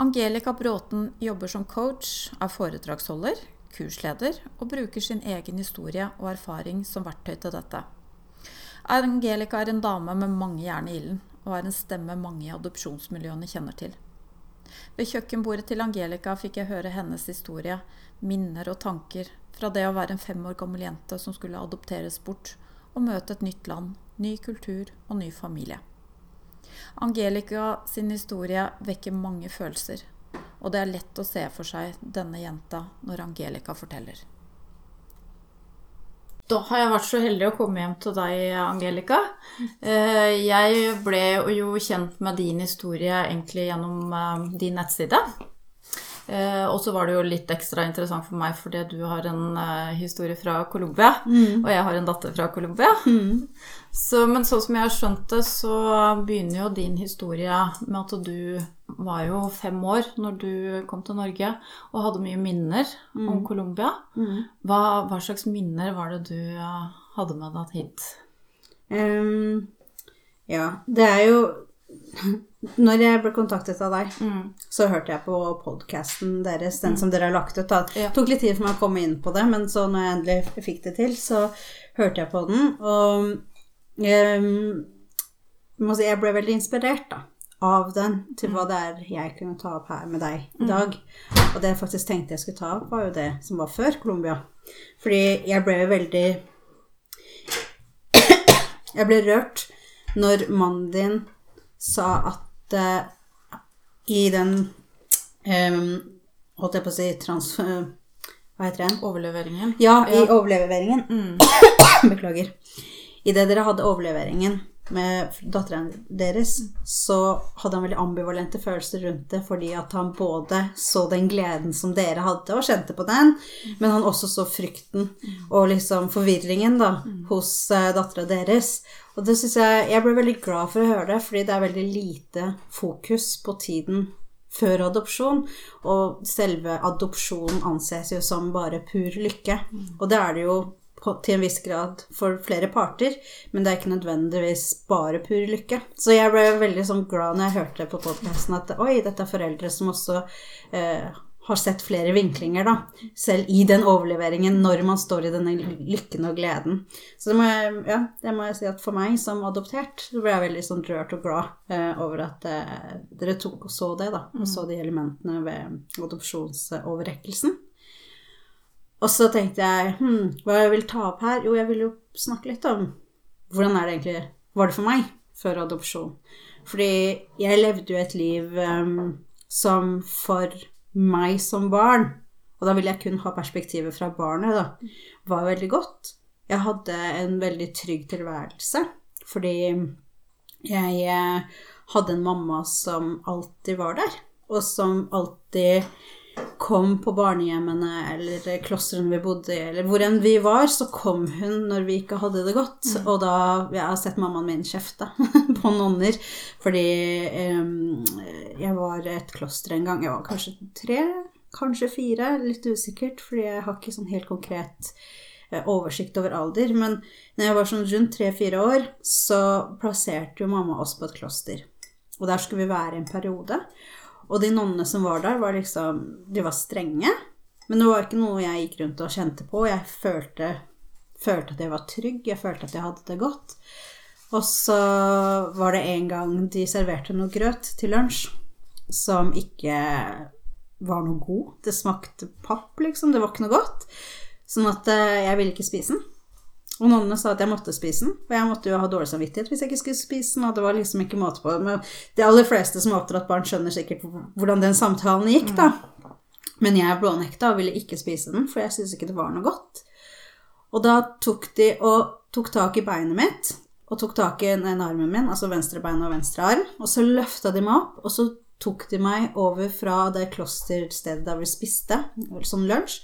Angelica Bråten jobber som coach, er foredragsholder, kursleder og bruker sin egen historie og erfaring som verktøy til dette. Angelica er en dame med mange jern i ilden, og er en stemme mange i adopsjonsmiljøene kjenner til. Ved kjøkkenbordet til Angelica fikk jeg høre hennes historie, minner og tanker fra det å være en fem år gammel jente som skulle adopteres bort, og møte et nytt land, ny kultur og ny familie. Angelica sin historie vekker mange følelser, og det er lett å se for seg denne jenta når Angelica forteller. Da har jeg vært så heldig å komme hjem til deg, Angelica. Eh, jeg ble jo kjent med din historie egentlig gjennom eh, din nettside. Eh, og så var det jo litt ekstra interessant for meg fordi du har en historie fra Colombia, mm. og jeg har en datter fra Colombia. Mm. Så, men sånn som jeg har skjønt det, så begynner jo din historie med at du var jo fem år når du kom til Norge og hadde mye minner mm. om Colombia. Mm. Hva, hva, slags minner var det du uh, hadde med deg hit? Um, ja, det er jo når jeg ble kontaktet av deg, mm. så hørte jeg på podkasten deres, den mm. som dere har lagt ut. Det tok litt tid for meg å komme inn på det, men så når jeg endelig fikk det til, så hørte jeg på den. Og jeg ble veldig inspirert da, av den til hva mm. det er jeg kunne ta opp her med deg i mm. dag. Og det jeg faktisk tenkte jeg skulle ta opp, var jo det som var før Colombia. Fordi jeg ble veldig Jeg ble rørt når mannen din sa at uh, i den um, Holdt jeg på å si trans... Uh, hva heter den? Overleveringen? Ja, i ja. overleveringen. Mm. Beklager. Idet dere hadde overleveringen med datteren deres, så hadde han veldig ambivalente følelser rundt det, fordi at han både så den gleden som dere hadde, og kjente på den, men han også så frykten og liksom forvirringen da, hos uh, dattera deres. Og det syns jeg Jeg ble veldig glad for å høre det, fordi det er veldig lite fokus på tiden før adopsjon. Og selve adopsjonen anses jo som bare pur lykke. Og det er det jo til en viss grad for flere parter, men det er ikke nødvendigvis bare pur lykke. Så jeg ble veldig sånn glad når jeg hørte på podkasten at oi, dette er foreldre som også eh, har sett flere vinklinger, da. Selv i den overleveringen, når man står i denne lykken og gleden. Så det må jeg, ja, det må jeg si at for meg som adoptert, så ble jeg veldig sånn rørt og glad eh, over at eh, dere tok og så det, da. Og så de elementene ved adopsjonsoverrekkelsen. Og så tenkte jeg hm, hva jeg vil ta opp her? Jo, jeg vil jo snakke litt om hvordan er det egentlig var det for meg før adopsjon. Fordi jeg levde jo et liv um, som for meg som barn, og da vil jeg kun ha perspektivet fra barnet, da, var veldig godt. Jeg hadde en veldig trygg tilværelse fordi jeg eh, hadde en mamma som alltid var der, og som alltid kom på barnehjemmene eller klostrene vi bodde i, eller hvor enn vi var, så kom hun når vi ikke hadde det godt. Mm. Og da Jeg har sett mammaen min kjefte på nonner fordi um, jeg var et kloster en gang. Jeg var kanskje tre, kanskje fire, litt usikkert, fordi jeg har ikke sånn helt konkret uh, oversikt over alder. Men når jeg var sånn rundt tre-fire år, så plasserte jo mamma oss på et kloster. Og der skulle vi være en periode. Og de nonnene som var der, var liksom De var strenge. Men det var ikke noe jeg gikk rundt og kjente på. Jeg følte, følte at jeg var trygg. Jeg følte at jeg hadde det godt. Og så var det en gang de serverte noe grøt til lunsj som ikke var noe god. Det smakte papp, liksom. Det var ikke noe godt. Sånn at eh, jeg ville ikke spise den. Og nonnene sa at jeg måtte spise den, for jeg måtte jo ha dårlig samvittighet hvis jeg ikke skulle spise den. Og det var liksom ikke måte på. Men de aller fleste som har oppdratt barn, skjønner sikkert hvordan den samtalen gikk, da. Men jeg blånekta og ville ikke spise den, for jeg syntes ikke det var noe godt. Og da tok de og tok tak i beinet mitt, og tok tak i en armen min, altså venstre bein og venstre arm, og så løfta de meg opp, og så tok de meg over fra det klosterstedet der vi spiste, som lunsj.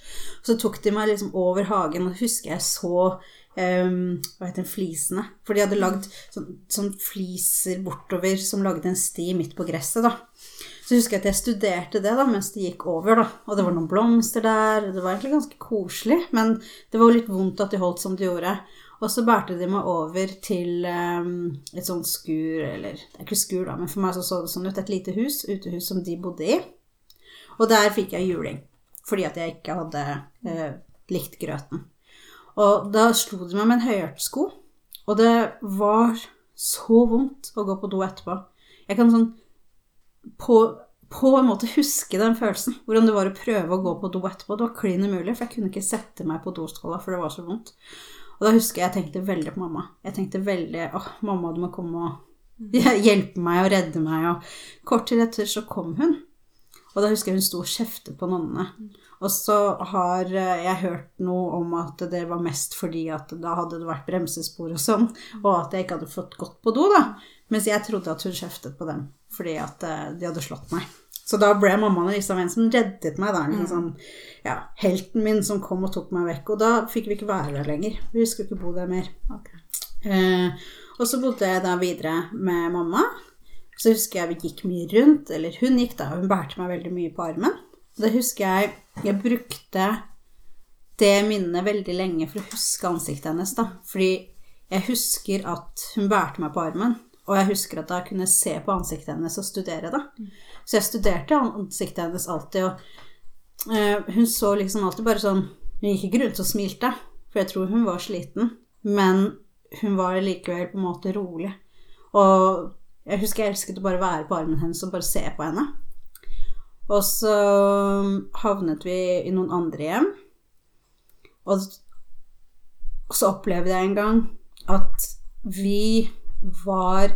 Så tok de meg liksom over hagen, og husker jeg så um, Hva heter den flisene. For de hadde lagd sånn, sånn, fliser bortover som lagde en sti midt på gresset, da. Så husker jeg at jeg studerte det da, mens det gikk over, da. Og det var noen blomster der. Det var egentlig ganske koselig, men det var jo litt vondt at de holdt som de gjorde. Og så bærte de meg over til um, et sånt skur, eller det er ikke skur, da, men for meg så så det sånn ut. Et lite hus, utehus som de bodde i. Og der fikk jeg juling. Fordi at jeg ikke hadde uh, likt grøten. Og da slo de meg med en høyhælssko. Og det var så vondt å gå på do etterpå. Jeg kan sånn på, på en måte huske den følelsen. Hvordan det var å prøve å gå på do etterpå. Det var klin umulig, for jeg kunne ikke sette meg på doskåla, for det var så vondt. Og da husker jeg jeg tenkte veldig på mamma. Jeg tenkte veldig åh, mamma, du må komme og hjelpe meg og redde meg. Og kort tid etter så kom hun. Og da husker jeg hun sto og kjeftet på nonnene. Og så har eh, jeg hørt noe om at det var mest fordi at da hadde det vært bremsespor og sånn, og at jeg ikke hadde fått gått på do, da. Mens jeg trodde at hun kjeftet på dem fordi at eh, de hadde slått meg. Så da ble mammaen liksom en som reddet meg. da, liksom, ja, Helten min som kom og tok meg vekk. Og da fikk vi ikke være der lenger. Vi skulle ikke bo der mer. Okay. Eh, og så bodde jeg da videre med mamma. Så husker jeg vi gikk mye rundt, eller hun gikk da, hun bærte meg veldig mye på armen. Da husker jeg jeg brukte det minnet veldig lenge for å huske ansiktet hennes, da. Fordi jeg husker at hun bærte meg på armen, og jeg husker at jeg kunne se på ansiktet hennes og studere det. Så jeg studerte ansiktet hennes alltid, og eh, hun så liksom alltid bare sånn Hun gikk ikke rundt og smilte, for jeg tror hun var sliten, men hun var likevel på en måte rolig. Og jeg husker jeg elsket å bare være på armen hennes og bare se på henne. Og så havnet vi i noen andre hjem. Og så opplevde jeg en gang at vi var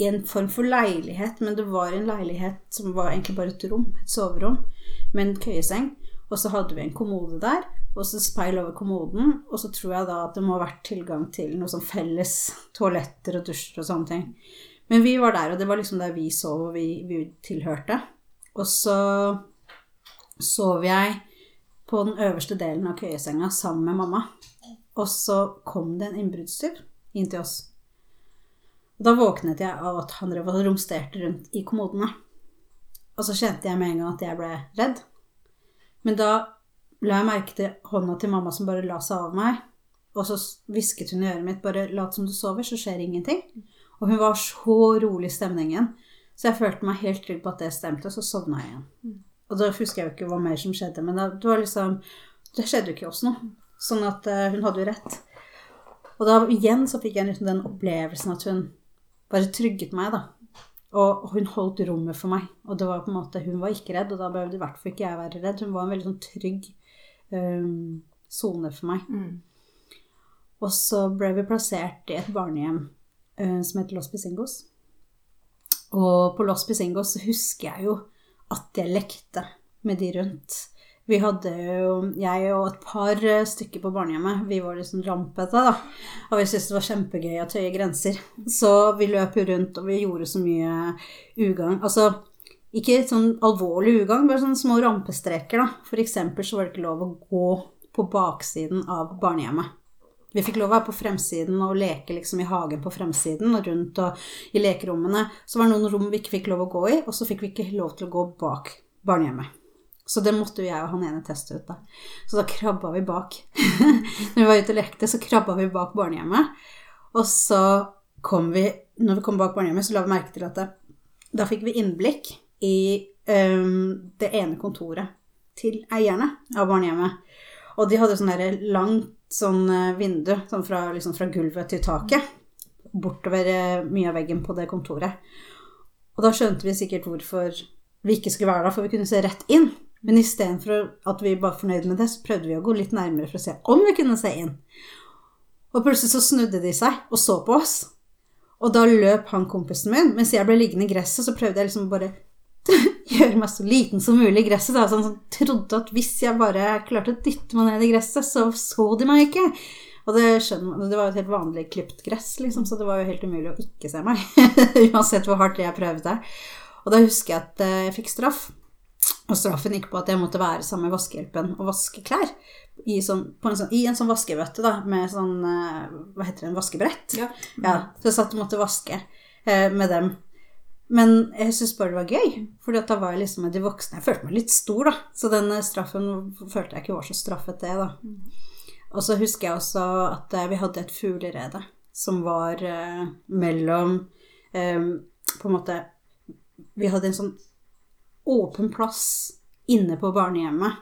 i en form for leilighet, men det var en leilighet som var egentlig bare et rom, et soverom, med en køyeseng. Og så hadde vi en kommode der, og så speil over kommoden. Og så tror jeg da at det må ha vært tilgang til noe sånn felles toaletter og dusjer og sånne ting. Men vi var der, og det var liksom der vi sov, og vi, vi tilhørte. Og så sov jeg på den øverste delen av køyesenga sammen med mamma. Og så kom det en innbruddstyv inn til oss. Og da våknet jeg av at han drev og romsterte rundt i kommodene. Og så kjente jeg med en gang at jeg ble redd. Men da la jeg merke til hånda til mamma som bare la seg over meg. Og så hvisket hun i øret mitt bare 'lat som du sover, så skjer ingenting'. Og hun var så rolig i stemningen. Så jeg følte meg helt trygg på at det stemte, og så sovna jeg igjen. Og da husker jeg jo ikke hva mer som skjedde, men det var liksom Det skjedde jo ikke oss noe. Sånn at uh, hun hadde jo rett. Og da igjen så fikk jeg liksom den opplevelsen at hun bare trygget meg, da. Og hun holdt rommet for meg. Og det var på en måte, hun var ikke redd, og da behøvde i hvert fall ikke jeg være redd. Hun var en veldig sånn trygg sone um, for meg. Mm. Og så ble vi plassert i et barnehjem som heter Los Pisingos. Og på Los Pisingos husker jeg jo at jeg lekte med de rundt. Vi hadde jo, jeg og et par stykker på barnehjemmet, vi var liksom rampete, da. Og vi syntes det var kjempegøy å tøye grenser. Så vi løp jo rundt, og vi gjorde så mye ugagn. Altså, ikke sånn alvorlig ugagn, bare sånne små rampestreker, da. For eksempel så var det ikke lov å gå på baksiden av barnehjemmet. Vi fikk lov å være på fremsiden og leke liksom i hagen på fremsiden og rundt og i lekerommene. Så var det noen rom vi ikke fikk lov å gå i, og så fikk vi ikke lov til å gå bak barnehjemmet. Så det måtte jo jeg og han ene teste ut, da. Så da krabba vi bak. Når vi var ute og lekte, så krabba vi bak barnehjemmet. Og så kom vi Når vi kom bak barnehjemmet, så la vi merke til at det, da fikk vi innblikk i um, det ene kontoret til eierne av barnehjemmet. Og de hadde sånn langt sånn vindu sånn fra, liksom fra, gulvet til taket. Bortover mye av veggen på det kontoret. Og da skjønte vi sikkert hvorfor vi ikke skulle være der, for vi kunne se rett inn. Men istedenfor at vi var fornøyd med det, så prøvde vi å gå litt nærmere for å se om vi kunne se inn. Og plutselig så snudde de seg og så på oss. Og da løp han kompisen min. Mens jeg ble liggende i gresset, så prøvde jeg liksom bare gjøre meg så liten som mulig i gresset. Da. Sånn, sånn, trodde at hvis jeg bare klarte å dytte meg ned i gresset, så så de meg ikke. Og det, skjønner, det var jo et helt vanlig klipt gress, liksom, så det var jo helt umulig å ikke se meg. Uansett hvor hardt jeg prøvde. Og da husker jeg at jeg fikk straff. Og straffen gikk på at jeg måtte være sammen med vaskehjelpen og vaske klær. I, sånn, en, sånn, i en sånn vaskebøtte da, med sånn Hva heter det, en vaskebrett. Ja. ja så jeg satt og måtte vaske eh, med dem. Men jeg syntes bare det var gøy, for da var jeg liksom med de voksne. Jeg følte meg litt stor, da. Så den straffen følte jeg ikke var så straffet, det, da. Og så husker jeg også at vi hadde et fuglerede som var eh, mellom eh, På en måte Vi hadde en sånn åpen plass inne på barnehjemmet.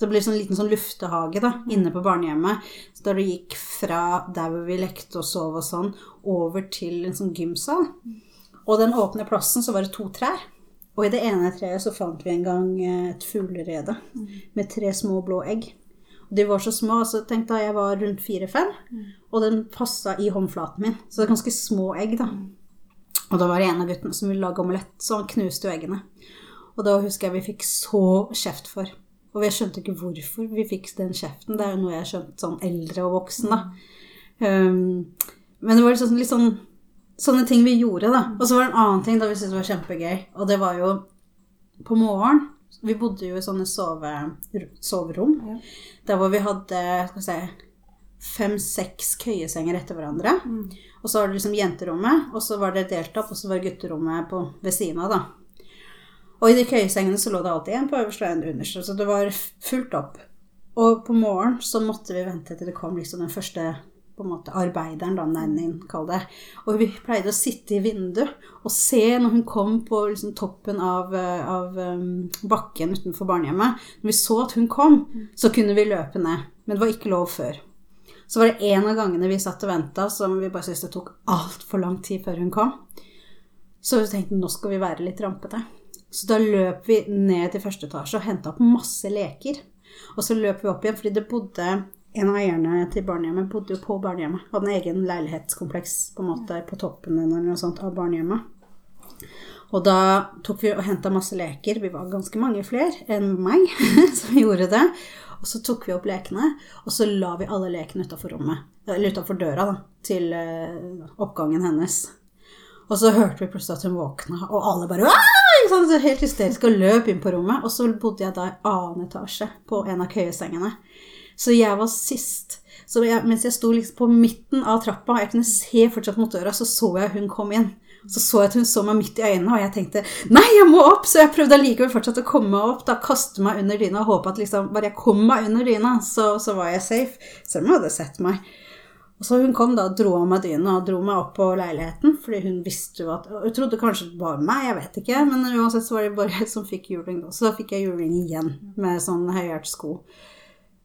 Det ble sånn liten sånn luftehage da, inne på barnehjemmet. Så da det gikk fra der hvor vi lekte og sov og sånn, over til en sånn gymsal. Og den åpne plassen så var det to trær. Og i det ene treet så fant vi en gang eh, et fuglerede med tre små blå egg. Og de var så små, så tenk da jeg var rundt fire-fem, og den passa i håndflaten min. Så det er ganske små egg, da. Og da var det en av guttene som ville lage omelett, så han knuste jo eggene. Og da husker jeg vi fikk så kjeft for. Og jeg skjønte ikke hvorfor vi fikk den kjeften. Det er jo noe jeg har skjønt sånn eldre og voksen, da. Um, men det var liksom litt sånn sånne ting vi gjorde, da. Og så var det en annen ting da vi syntes var kjempegøy, og det var jo på morgenen Vi bodde jo i sånne sove, soverom. Ja. Der hvor vi hadde skal vi si, fem-seks køyesenger etter hverandre. Og så var det liksom jenterommet, og så var det delt opp, og så var det gutterommet på, ved siden av, da. Og i de køyesengene så lå det alltid en på øverste og en underste, så det var fullt opp. Og på morgenen så måtte vi vente til det kom liksom den første på en måte arbeideren, da, nannyen, kall det. Og vi pleide å sitte i vinduet og se når hun kom på liksom, toppen av, eh, av um, bakken utenfor barnehjemmet. Når vi så at hun kom, så kunne vi løpe ned. Men det var ikke lov før. Så var det en av gangene vi satt og venta som vi bare syntes det tok altfor lang tid før hun kom. Så vi tenkte nå skal vi være litt rampete. Så da løp vi ned til første etasje og henta opp masse leker. Og så løp vi opp igjen, fordi det bodde en av eierne til barnehjemmet bodde jo på barnehjemmet. Hadde en egen leilighetskompleks på en måte på toppen eller noe sånt av barnehjemmet. Og da tok vi og henta masse leker. Vi var ganske mange flere enn meg som gjorde det. Og så tok vi opp lekene, og så la vi alle lekene utafor rommet. Eller utafor døra, da, til eh, oppgangen hennes. Og så hørte vi plutselig at hun våkna, og alle bare sånn. Så Helt hysterisk og løp inn på rommet. Og så bodde jeg da i annen etasje på en av køyesengene. Så jeg var sist. Så jeg, mens jeg sto liksom på midten av trappa, jeg kunne se fortsatt mot døra, så så jeg hun kom inn. Så så jeg at hun så meg midt i øynene, og jeg tenkte nei, jeg må opp! Så jeg prøvde allikevel fortsatt å komme meg opp, da kaste meg under dyna og håpe at liksom, bare jeg kom meg under dyna, så, så var jeg safe. Selv om hun hadde sett meg. Og så hun kom da og dro av meg dyna og dro meg opp på leiligheten, fordi hun visste jo at Hun trodde kanskje det var meg, jeg vet ikke, men uansett så var det bare jeg som fikk juling da. Så da fikk jeg juling igjen med sånn høyhælt sko.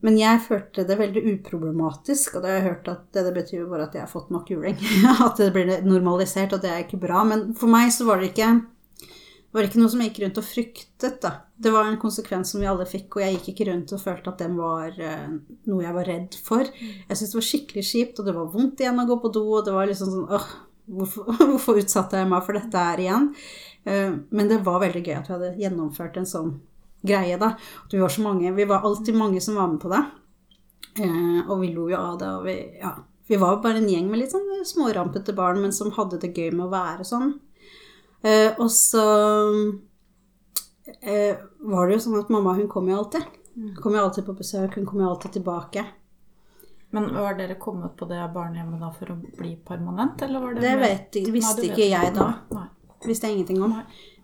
Men jeg følte det veldig uproblematisk, og det har jeg hørt at det, betyr bare at jeg har fått nok juling. at det blir normalisert, og det er ikke bra. Men for meg så var det ikke, var det ikke noe som jeg gikk rundt og fryktet, da. Det var en konsekvens som vi alle fikk, og jeg gikk ikke rundt og følte at den var eh, noe jeg var redd for. Jeg syntes det var skikkelig kjipt, og det var vondt igjen å gå på do, og det var liksom sånn åh, hvorfor, hvorfor utsatte jeg meg for dette her igjen? Eh, men det var veldig gøy at vi hadde gjennomført en sånn greie, da. At vi var så mange. Vi var alltid mange som var med på det. Eh, og vi lo jo av det, og vi Ja. Vi var bare en gjeng med litt sånn smårampete barn, men som hadde det gøy med å være sånn. Eh, og så eh, var det jo sånn at mamma, hun kom jo alltid. Hun kom jo alltid på besøk, hun kom jo alltid tilbake. Men var dere kommet på det barnehjemmet da for å bli permanent, eller var det Det vet, visste vet ikke jeg da. Nei. Visste jeg ingenting om.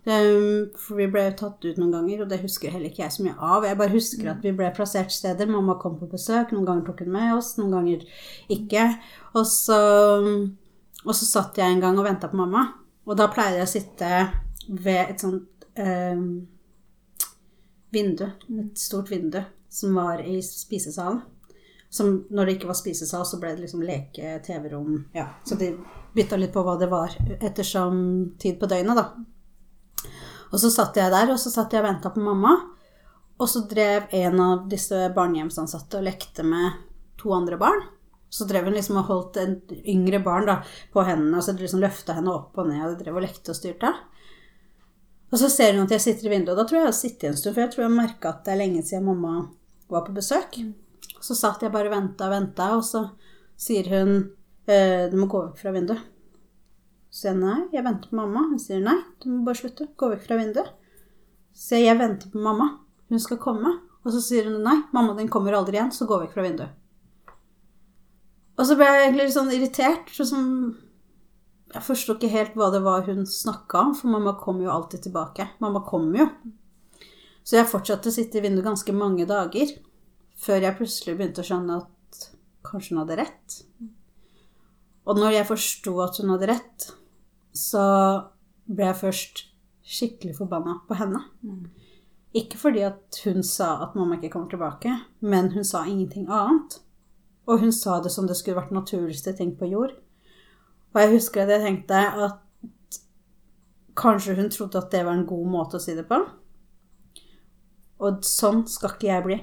Um, for vi ble jo tatt ut noen ganger, og det husker heller ikke jeg så mye av. Jeg bare husker at vi ble plassert steder. Mamma kom på besøk, noen ganger tok hun med oss, noen ganger ikke. Og så, og så satt jeg en gang og venta på mamma, og da pleide jeg å sitte ved et sånt um, vindu, et stort vindu, som var i spisesalen. Som når det ikke var spisesal, så ble det liksom leke, TV-rom Ja, så de bytta litt på hva det var ettersom tid på døgnet, da. Og så satt jeg der, og så satt jeg og venta på mamma. Og så drev en av disse barnehjemsansatte og lekte med to andre barn. Så drev hun liksom og holdt en yngre barn da, på hendene, og så liksom løfta henne opp og ned, og de drev og lekte og styrte. Og så ser hun at jeg sitter i vinduet, og da tror jeg jeg har sittet en stund, for jeg tror jeg merka at det er lenge siden mamma var på besøk. Så satt jeg bare og venta og venta, og så sier hun eh, du må gå vekk fra vinduet. Så jeg nei, jeg venter på mamma. Hun sier nei, du må bare slutte. Gå vekk fra vinduet. Så jeg venter på mamma. Hun skal komme. Og så sier hun nei, mamma din kommer aldri igjen, så gå vekk fra vinduet. Og så ble jeg egentlig litt sånn irritert. Så som jeg forsto ikke helt hva det var hun snakka om, for mamma kom jo alltid tilbake. Mamma kom jo. Så jeg fortsatte å sitte i vinduet ganske mange dager, før jeg plutselig begynte å skjønne at kanskje hun hadde rett. Og når jeg forsto at hun hadde rett, så ble jeg først skikkelig forbanna på henne. Ikke fordi at hun sa at mamma ikke kommer tilbake, men hun sa ingenting annet. Og hun sa det som det skulle vært naturligste ting på jord. Og jeg husker at jeg tenkte at kanskje hun trodde at det var en god måte å si det på. Og sånn skal ikke jeg bli.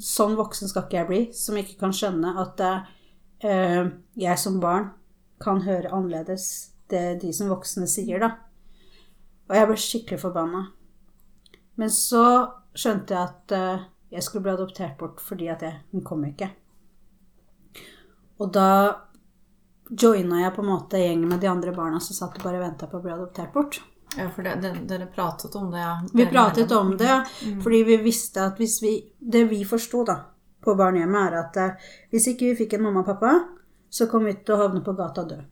Sånn voksen skal ikke jeg bli, som ikke kan skjønne at eh, jeg som barn kan høre annerledes det de som voksne sier, da. Og jeg ble skikkelig forbanna. Men så skjønte jeg at eh, jeg skulle bli adoptert bort fordi at jeg, hun kom ikke. Og da joina jeg på en måte gjengen med de andre barna som satt og bare venta på å bli adoptert bort. Ja, for det, det, dere pratet om det, ja. Vi pratet om det, fordi vi visste at hvis vi Det vi forsto, da, på barnehjemmet, er at eh, hvis ikke vi fikk en mamma og pappa, så kom vi til å havne på gata død.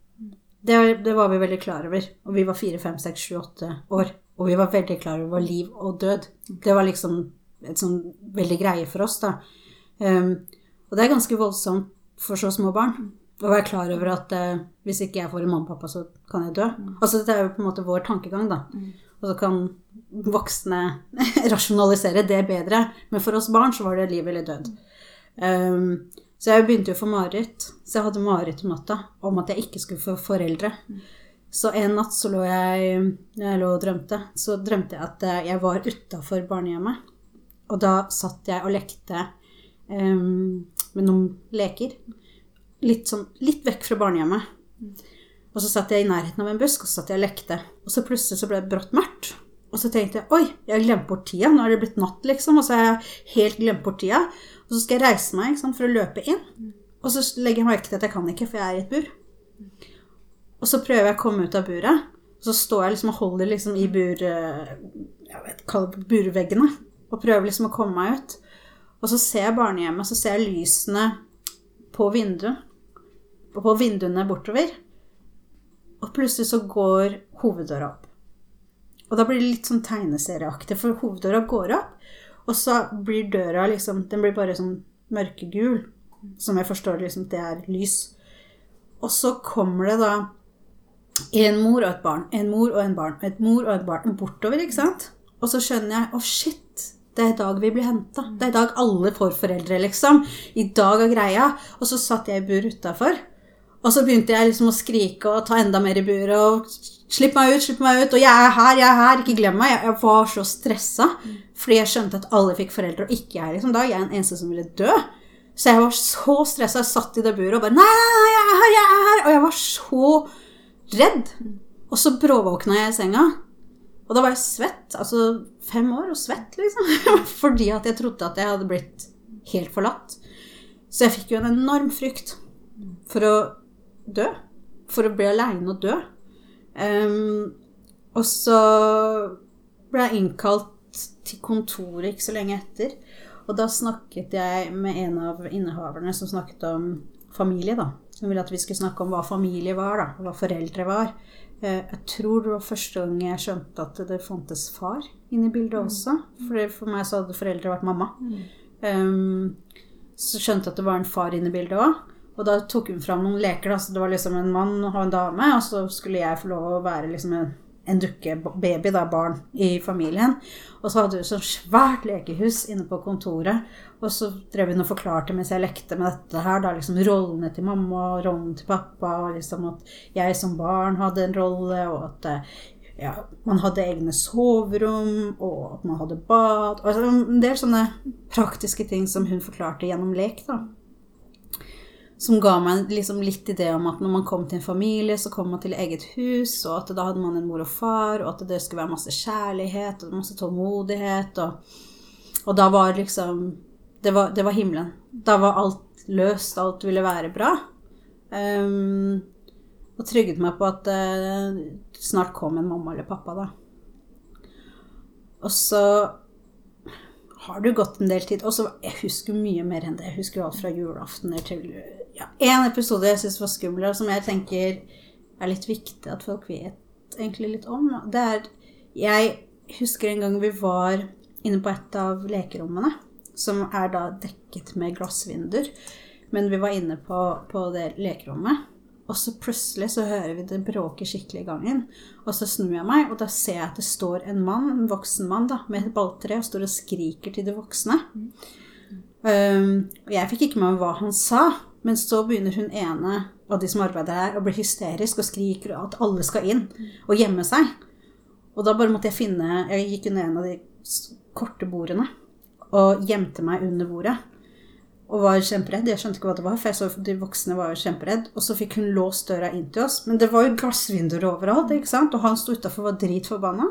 Det, det var vi veldig klar over. Og vi var fire, fem, seks, sju, åtte år. Og vi var veldig klar over liv og død. Det var liksom et sånn veldig greie for oss, da. Um, og det er ganske voldsomt for så små barn å være klar over at uh, hvis ikke jeg får en mamma og pappa, så kan jeg dø. Altså dette er jo på en måte vår tankegang, da. Og så kan voksne rasjonalisere det bedre. Men for oss barn så var det liv eller død. Um, så jeg begynte jo å få mareritt. Så jeg hadde mareritt om natta om at jeg ikke skulle få foreldre. Så en natt så lå jeg jeg lå og drømte, så drømte jeg at eh, jeg var utafor barnehjemmet. Og da satt jeg og lekte um, med noen leker. Litt, sånn, litt vekk fra barnehjemmet. Og så satt jeg i nærheten av en busk, og så satt jeg og lekte. Og så plutselig så ble det brått mørkt. Og så tenkte jeg oi, jeg har glemt bort tida. Nå er det blitt natt, liksom. Og så har jeg helt glemt bort tida. Og så skal jeg reise meg sant, for å løpe inn. Og så legger jeg merke til at jeg kan ikke, for jeg er i et bur. Og så prøver jeg å komme ut av buret. Og så står jeg liksom og holder liksom i bur, eh, jeg vet, burveggene. Og prøver liksom å komme meg ut. Og så ser jeg barnehjemmet, så ser jeg lysene på vinduet. På vinduene bortover. Og plutselig så går hoveddøra opp. Og da blir det litt sånn tegneserieaktig, for hoveddøra går opp, og så blir døra liksom Den blir bare sånn mørkegul, som jeg forstår liksom det er lys. Og så kommer det da en mor og et barn, en mor og en barn, et mor og et barn bortover, ikke sant? Og så skjønner jeg å, oh shit, det er i dag vi blir henta. Det er i dag alle får foreldre, liksom. I dag er greia. Og så satt jeg i bur utafor. Og så begynte jeg liksom å skrike og ta enda mer i buret og Slipp meg ut, slipp meg ut. Og jeg er her, jeg er her. Ikke glem meg. Jeg var så stressa. Fordi jeg skjønte at alle fikk foreldre, og ikke jeg. liksom da. Jeg er den eneste som ville dø. Så jeg var så stressa. Jeg satt i det buret og bare Nei, nei, nei, jeg er her, jeg er her. Og jeg var så redd. Og så bråvåkna jeg i senga. Og da var jeg svett. Altså fem år og svett, liksom. Fordi at jeg trodde at jeg hadde blitt helt forlatt. Så jeg fikk jo en enorm frykt for å dø. For å bli aleine og dø. Um, og så ble jeg innkalt til kontoret ikke så lenge etter. Og da snakket jeg med en av innehaverne som snakket om familie, da. Som ville at vi skulle snakke om hva familie var, da. Hva foreldre var. Eh, jeg tror det var første gang jeg skjønte at det fantes far inne i bildet også. For for meg så hadde foreldre vært mamma. Um, så skjønte jeg at det var en far inne i bildet òg. Og da tok hun fram noen leker. Da. Så det var liksom en mann og en dame, og så skulle jeg få lov å være liksom en, en dukkebaby, da, barn, i familien. Og så hadde hun sånn svært lekehus inne på kontoret. Og så drev hun og forklarte mens jeg lekte med dette her, da liksom rollene til mamma og rollen til pappa, og liksom at jeg som barn hadde en rolle, og at ja, man hadde egne soverom, og at man hadde bad. og en del sånne praktiske ting som hun forklarte gjennom lek, da som ga meg liksom litt idé om at når man kom til en familie, så kom man til eget hus, og at da hadde man en mor og far, og at det skulle være masse kjærlighet og masse tålmodighet. Og, og da var liksom det var, det var, himmelen. Da var alt løst, alt ville være bra. Um, og trygget meg på at uh, snart kom en mamma eller pappa, da. Og så har det gått en del tid. Og så Jeg husker mye mer enn det. Jeg husker alt fra julaften til ja, en episode jeg syns var skummel, og som jeg tenker er litt viktig at folk vet egentlig litt om. Det er Jeg husker en gang vi var inne på et av lekerommene, som er da dekket med glassvinduer. Men vi var inne på, på det lekerommet. Og så plutselig så hører vi det bråker skikkelig i gangen. Og så snur jeg meg, og da ser jeg at det står en mann, en voksen mann da, med et balltre og står og skriker til de voksne. Um, og jeg fikk ikke med meg hva han sa, men så begynner hun ene av de som arbeider her, å bli hysterisk og skriker at alle skal inn og gjemme seg. Og da bare måtte jeg finne Jeg gikk under en av de korte bordene og gjemte meg under bordet. Og var kjemperedd. Jeg skjønte ikke hva det var, for jeg så de voksne var jo kjemperedd. Og så fikk hun låst døra inn til oss. Men det var jo glassvinduer overalt, ikke sant? og han sto utafor og var dritforbanna.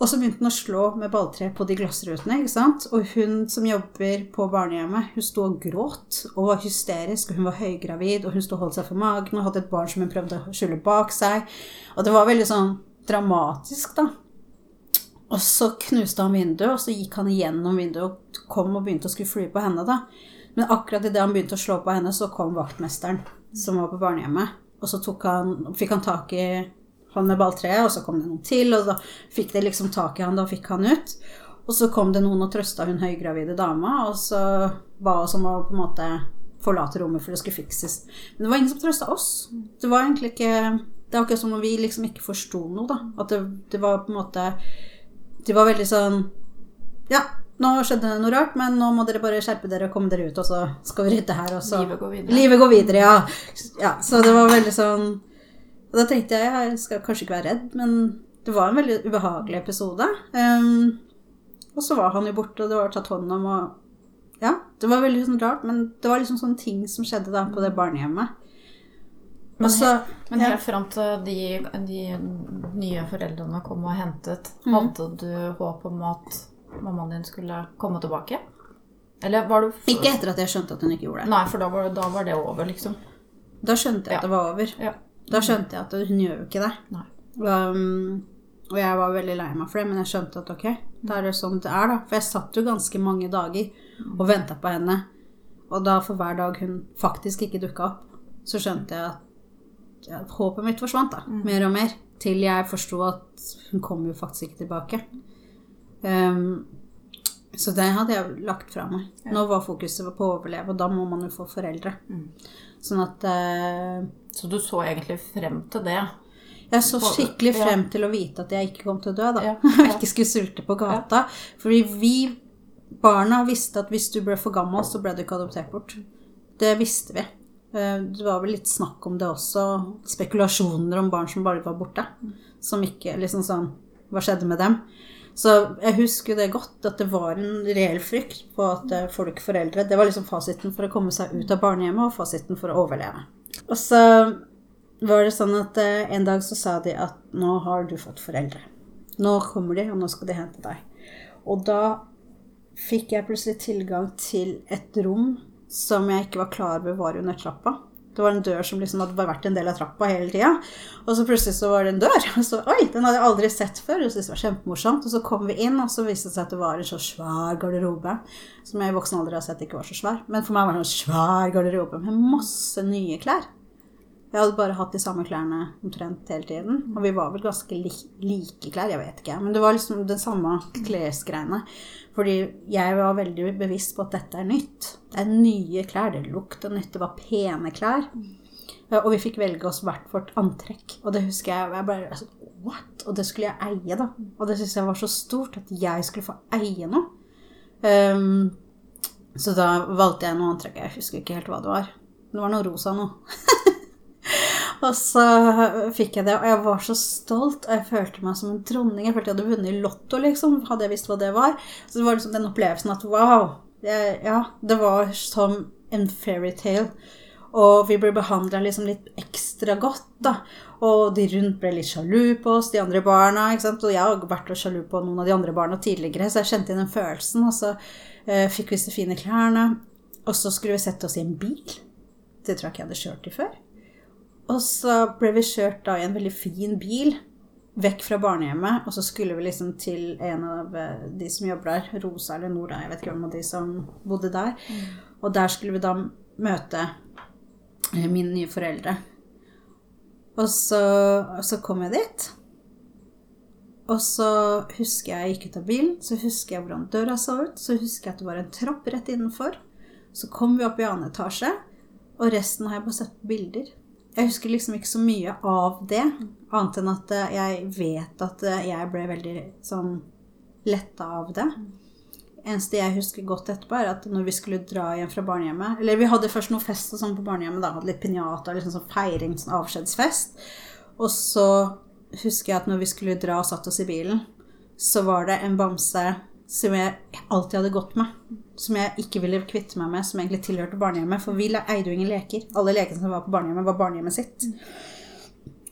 Og så begynte han å slå med balltre på de glassrutene. ikke sant? Og hun som jobber på barnehjemmet, hun sto og gråt og var hysterisk. Og hun var høygravid, og hun sto og holdt seg for magen og hadde et barn som hun prøvde å skjule bak seg. Og det var veldig sånn dramatisk, da. Og så knuste han vinduet, og så gikk han igjennom vinduet og kom og begynte å skulle fly på henne, da. Men akkurat idet han begynte å slå på henne, så kom vaktmesteren som var på barnehjemmet. Og så han, fikk han tak i han med balltreet, og så kom det noen til, og da fikk de liksom tak i han, da fikk han ut. Og så kom det noen og trøsta hun høygravide dama, og så ba oss om å på en måte forlate rommet for det skulle fikses. Men det var ingen som trøsta oss. Det var egentlig ikke Det er akkurat som om vi liksom ikke forsto noe, da. At det, det var på en måte De var veldig sånn Ja, nå skjedde det noe rart, men nå må dere bare skjerpe dere og komme dere ut, og så skal vi rydde her, og så Livet går videre. Livet går videre, ja. ja. Så det var veldig sånn Og da tenkte jeg jeg skal kanskje ikke være redd, men det var en veldig ubehagelig episode. Um, og så var han jo borte, og det var tatt hånd om, og Ja, det var veldig sånn rart, men det var liksom sånne ting som skjedde da på det barnehjemmet. Men Og så Men ja. fram til de, de nye foreldrene kom og hentet, Mm. hadde du håp om at mammaen din skulle komme tilbake? Eller var du Ikke etter at jeg skjønte at hun ikke gjorde det. Nei, for da var, da var det over, liksom. Da skjønte jeg Ja. at det var over. Ja. Da skjønte jeg at hun gjør jo ikke det. Um, og jeg var veldig lei meg for det, men jeg skjønte at ok, da er det sånn det er, da. For jeg satt jo ganske mange dager og venta på henne. Og da for hver dag hun faktisk ikke dukka opp, så skjønte jeg at ja, håpet mitt forsvant, da. Mer og mer. Til jeg forsto at hun kom jo faktisk ikke tilbake. Um, så det hadde jeg lagt fra meg. Nå var fokuset på å overleve, og da må man jo få foreldre. Sånn at eh, Så du så egentlig frem til det? jeg så skikkelig frem til å vite at jeg ikke kom til å dø, da. Ja, ja. ikke skulle sulte på gata. Fordi vi barna visste at hvis du ble for gammel, så ble du ikke adoptert bort. Det visste vi. Eh, Det var vel litt snakk om det også. Spekulasjoner om barn som bare var borte. Som ikke liksom sånn Hva skjedde med dem? Så jeg husker det godt, at det var en reell frykt på at eh, folk foreldre Det var liksom fasiten for å komme seg ut av barnehjemmet, og fasiten for å overleve. Og så var det sånn at eh, en dag så sa de at nå har du fått foreldre. Nå kommer de, og nå skal de hente deg. Og da fikk jeg plutselig tilgang til et rom som jeg ikke var klar over var under trappa. Det var en dør som liksom hadde vært en del av trappa hele tida. Og så plutselig så var det en dør. Og så, oi, den hadde jeg aldri sett før. Og syntes det var kjempemorsomt. Og så kom vi inn, og så viste det seg at det var en så svær garderobe. Som jeg i voksen alder har sett ikke var så svær. Men for meg var det en svær garderobe med masse nye klær. Jeg hadde bare hatt de samme klærne omtrent hele tiden. Og vi var vel ganske li like klær, jeg vet ikke. Men det var liksom den samme klesgreiene. Fordi jeg var veldig bevisst på at dette er nytt. Det er nye klær, det lukter nytt, det var pene klær. Og vi fikk velge oss hvert vårt antrekk. Og det husker jeg, jeg bare altså, What? Og det skulle jeg eie, da. Og det syntes jeg var så stort at jeg skulle få eie noe. Um, så da valgte jeg noe antrekk. Jeg husker ikke helt hva det var. Det var noe rosa noe. og så fikk jeg det, og jeg var så stolt, og jeg følte meg som en dronning. Jeg følte jeg hadde vunnet i Lotto, liksom, hadde jeg visst hva det var. Så det var liksom den opplevelsen at wow, jeg, ja, det var som en fairytale. Og vi ble behandla liksom litt ekstra godt, da. Og de rundt ble litt sjalu på oss, de andre barna. ikke sant? Og jeg har vært og sjalu på noen av de andre barna tidligere, så jeg kjente inn den følelsen. Og så eh, fikk vi disse fine klærne. Og så skulle vi sette oss i en bil. Det tror jeg ikke jeg hadde kjørt i før. Og så ble vi kjørt da i en veldig fin bil vekk fra barnehjemmet, og så skulle vi liksom til en av eh, de som jobber der, Rosa eller Nora, jeg vet ikke hvem av de som bodde der. Og der skulle vi da møte eh, mine nye foreldre. Og så, så kom jeg dit. Og så husker jeg jeg gikk ut av bilen, så husker jeg hvordan døra så ut. Så husker jeg at det var en trapp rett innenfor. Så kom vi opp i annen etasje, og resten har jeg bare sett på bilder. Jeg husker liksom ikke så mye av det, annet enn at eh, jeg vet at eh, jeg ble veldig sånn letta av det. Eneste jeg husker godt etterpå, er at når vi skulle dra hjem fra barnehjemmet Eller vi hadde først noe fest og sånn på barnehjemmet, da. Hadde litt pinjata, liksom sånn feiring, sånn avskjedsfest. Og så husker jeg at når vi skulle dra og satt oss i bilen, så var det en bamse som jeg alltid hadde gått med. Som jeg ikke ville kvitte meg med, som egentlig tilhørte barnehjemmet. For vi eide jo ingen leker. Alle lekene som var på barnehjemmet, var barnehjemmet sitt.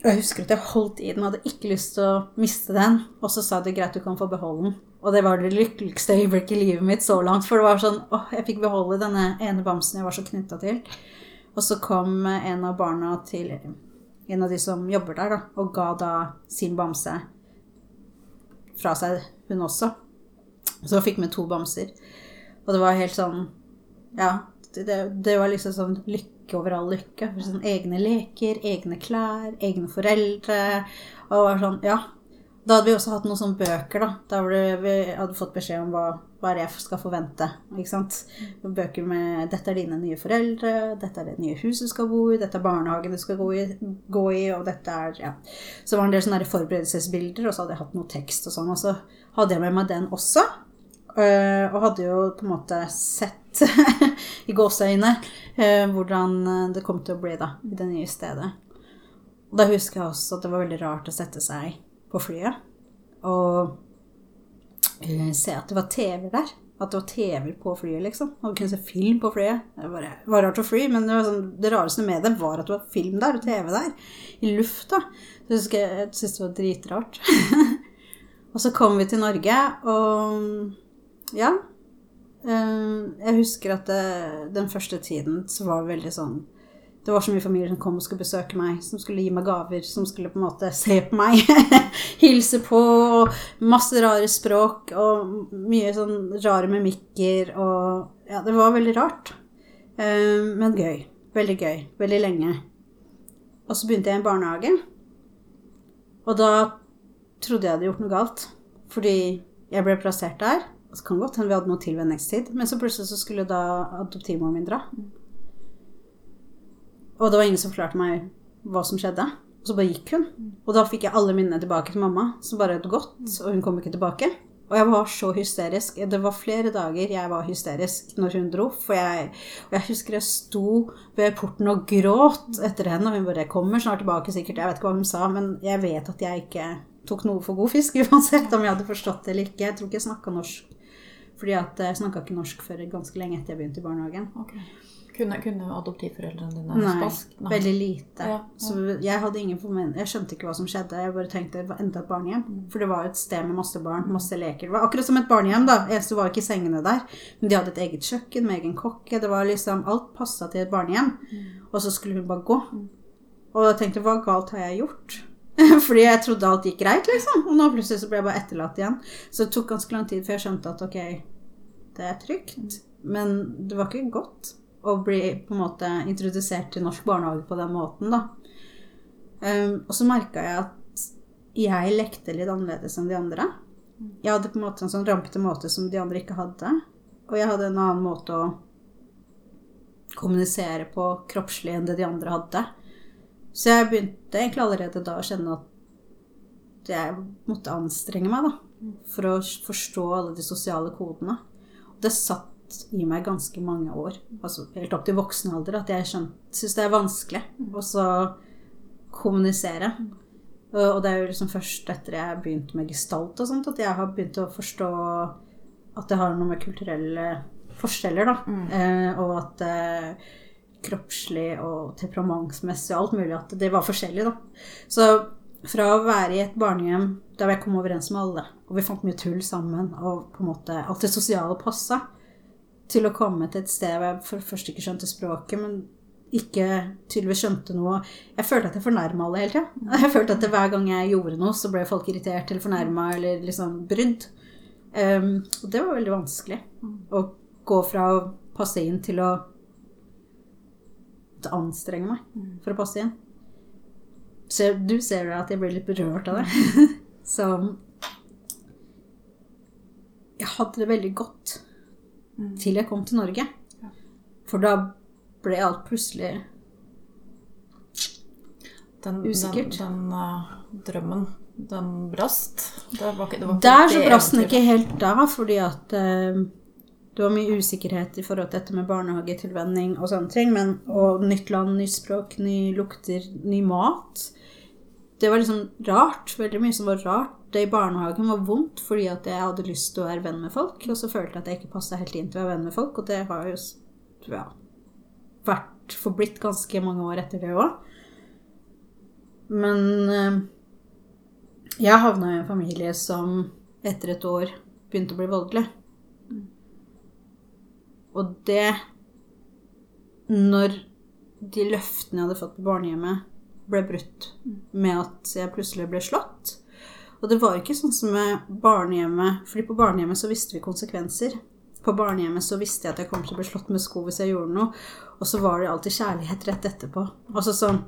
Og jeg husker at jeg holdt i den, hadde ikke lyst til å miste den. Og så sa de greit, du kan få beholde den. Og det var det lykkeligste øyeblikket i livet mitt så langt. For det var sånn åh, jeg fikk beholde denne ene bamsen jeg var så knytta til. Og så kom en av barna til en av de som jobber der, da, og ga da sin bamse fra seg, hun også. Så fikk vi to bamser. Og det var helt sånn Ja, det, det var liksom sånn lykke over all lykke. Sånn egne leker, egne klær, egne foreldre. Og var sånn Ja. Da hadde vi også hatt noen sånne bøker, da. Da vi hadde fått beskjed om hva, hva jeg skal forvente. ikke sant? Bøker med 'Dette er dine nye foreldre', 'Dette er det nye huset du skal bo i', 'Dette er barnehagen du skal gå i', gå i og dette er Ja. Så var det en del sånne forberedelsesbilder, og så hadde jeg hatt noe tekst og sånn. Og så hadde jeg med meg den også. Uh, og hadde jo på en måte sett i gåseøyne uh, hvordan det kom til å bli da, i det nye stedet. Og da husker jeg også at det var veldig rart å sette seg på flyet og se at det var TV der. At det var TV på flyet, liksom. Og kunne se film på flyet. Det var, var rart å fly, men det, sånn, det, rareste med det var at det var film der og TV der. I lufta. Så jeg husker jeg syntes det var dritrart. og så kom vi til Norge, og ja. Eh, jeg husker at det, den første tiden så var det veldig sånn Det var så mye familier som kom og skulle besøke meg, som skulle gi meg gaver, som skulle på en måte se på meg, hilse på, og masse rare språk og mye sånn rare mimikker og Ja, det var veldig rart. Eh, men gøy. Veldig gøy. Veldig lenge. Og så begynte jeg i en barnehage. Og da trodde jeg hadde gjort noe galt. Fordi jeg ble plassert der. Det kan godt hende vi hadde noe tilvenningstid. Men så plutselig så skulle da adoptivmoren min dra. Og det var ingen som forklarte meg hva som skjedde. Og så bare gikk hun. Og da fikk jeg alle minnene tilbake til mamma, som bare hadde gått, og hun kom ikke tilbake. Og jeg var så hysterisk. Det var flere dager jeg var hysterisk når hun dro. For jeg, jeg husker jeg sto ved porten og gråt etter henne, og hun bare 'kommer snart tilbake', sikkert. Jeg vet ikke hva hun sa, men jeg vet at jeg ikke tok noe for god fisk, uansett om jeg hadde forstått det eller ikke. Jeg tror ikke jeg snakka norsk fordi at jeg snakka ikke norsk før ganske lenge etter jeg begynte i barnehagen. Okay. Kunne, kunne, adoptivforeldrene dine Nei, spansk? Nei, veldig lite. Ja, ja. Så jeg hadde ingen Jeg skjønte ikke hva som skjedde. Jeg bare tenkte det var enda et barnehjem. For det var jo et sted med masse barn, masse leker. Det var akkurat som et barnehjem, da. Så var ikke sengene der. Men de hadde et eget kjøkken med egen kokke. Det var liksom Alt passa til et barnehjem. Mm. Og så skulle hun bare gå. Mm. Og jeg tenkte hva galt har jeg gjort? Fordi jeg trodde alt gikk greit, liksom. Og nå plutselig så ble jeg bare etterlatt igjen. Så det tok ganske lang tid før jeg skjønte at ok, det er trygt. Men det var ikke godt å bli på en måte introdusert til norsk barnehage på den måten, da. Um, og så merka jeg at jeg lekte litt annerledes enn de andre. Jeg hadde på en måte en sånn rampete måte som de andre ikke hadde. Og jeg hadde en annen måte å kommunisere på kroppslig enn det de andre hadde. Så jeg begynte egentlig allerede da å kjenne at jeg måtte anstrenge meg da, for å forstå alle de sosiale kodene det satt i meg ganske mange år, altså helt opp til voksen alder, at jeg syns det er vanskelig å kommunisere. Og det er jo liksom først etter jeg har begynt med gestalt og sånt, at jeg har begynt å forstå at det har noe med kulturelle forskjeller, da. Mm. Eh, og at eh, kroppslig og temperamentsmessig og alt mulig at det var forskjellig, da. Så fra å være i et barnehjem der jeg kom overens med alle, og vi fant mye tull sammen, og på en måte alt det sosiale passa, til å komme til et sted hvor jeg for først ikke skjønte språket, men ikke tydeligvis skjønte noe. Jeg følte at jeg fornærma alle hele tida. Jeg følte at hver gang jeg gjorde noe, så ble folk irritert eller fornærma eller liksom brydd. Um, og det var veldig vanskelig. Å gå fra å passe inn til å anstrenge meg for å passe inn. Så du ser jo at jeg blir litt berørt av det. så jeg hadde det veldig godt mm. til jeg kom til Norge. For da ble alt plutselig Den, Usikkert. Den, den uh, drømmen, den brast. Det var ikke, det var ikke Der så brast den ikke helt da, fordi at eh, det var mye usikkerhet i forhold til dette med barnehagetilvenning og sånne ting. Men, og nytt land, nytt språk, nye lukter, ny mat. Det var liksom rart. Veldig mye som var rart. Det i barnehagen var vondt fordi at jeg hadde lyst til å være venn med folk. Og så følte jeg at jeg ikke passa helt inn til å være venn med folk, og det har jo ja, vært forblitt ganske mange år etter det òg. Men eh, jeg havna i en familie som etter et år begynte å bli voldelig. Og det Når de løftene jeg hadde fått på barnehjemmet, ble brutt med at jeg plutselig ble slått Og det var ikke sånn som med barnehjemmet, fordi på barnehjemmet så visste vi konsekvenser. På barnehjemmet så visste jeg at jeg kom til å bli slått med sko hvis jeg gjorde noe. Og så var det alltid kjærlighet rett etterpå. Altså sånn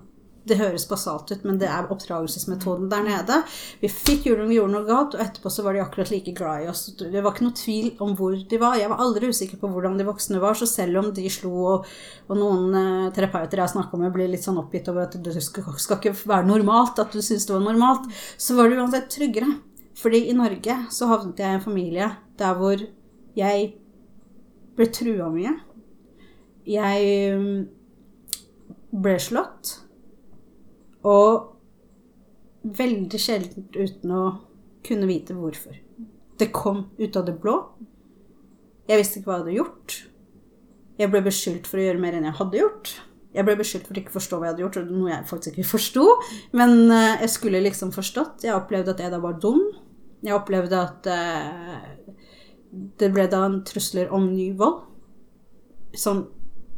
Det høres basalt ut, men det er oppdragelsesmetoden der nede. Vi fikk noe, vi gjorde noe galt, og etterpå så var de akkurat like glad i oss. Det var ikke noe tvil om hvor de var. Jeg var aldri usikker på hvordan de voksne var, så selv om de slo, og, og noen eh, terapeuter jeg har snakka med, blir litt sånn oppgitt over at det skal, skal ikke være normalt, at du syns det var normalt, så var det uansett tryggere. Fordi i Norge så havnet jeg i en familie der hvor jeg ble trua mye. Jeg mm, ble slått. Og veldig sjelden uten å kunne vite hvorfor. Det kom ut av det blå. Jeg visste ikke hva jeg hadde gjort. Jeg ble beskyldt for å gjøre mer enn jeg hadde gjort. Jeg ble beskyldt for å ikke forstå hva jeg hadde gjort, noe jeg faktisk ikke forsto. Men eh, jeg skulle liksom forstått. Jeg opplevde at jeg da var dum. Jeg opplevde at eh, det ble da en trusler om ny vold. Sånn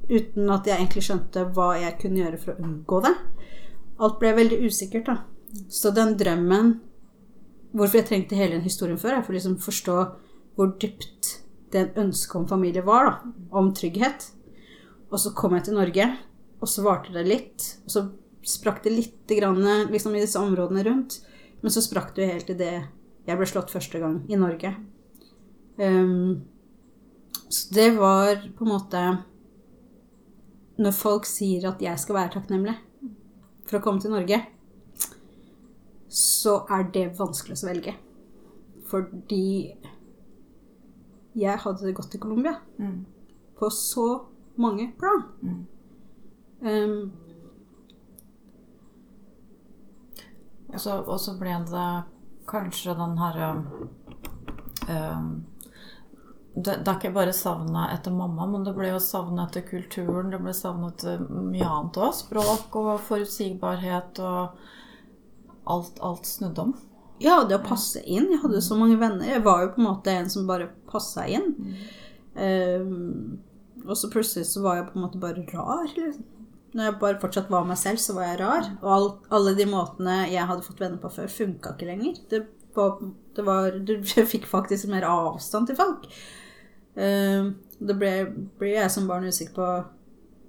uten at jeg egentlig skjønte hva jeg kunne gjøre for å unngå det. Alt ble veldig usikkert, da. Så den drømmen Hvorfor jeg trengte hele den historien før, er for å liksom forstå hvor dypt den ønsket om familie var, da. Om trygghet. Og så kom jeg til Norge, og så varte det litt. Og så sprakk det lite grann liksom, i disse områdene rundt. Men så sprakk det jo helt i det jeg ble slått første gang i Norge. Um, så det var på en måte Når folk sier at jeg skal være takknemlig for å komme til Norge, så er det vanskelig å velge. Fordi jeg hadde det godt i Colombia. Mm. På så mange plan. Mm. Um, Og så, ble det kanskje den herre um, det, det er ikke bare savnet etter mamma, men det ble jo savnet etter kulturen. Det ble savnet etter mye annet òg. Språk og forutsigbarhet og alt, alt snudde om. ja, det å passe inn. Jeg hadde så mange venner. Jeg var jo på en måte en som bare passa inn. Um, og så plutselig så var jeg på en måte bare rar. Liksom. Når jeg bare fortsatt var meg selv, så var jeg rar. Og all, alle de måtene jeg hadde fått venner på før, funka ikke lenger. Det var, det var, du fikk faktisk mer avstand til folk. Ehm, det ble, ble jeg som barn usikker på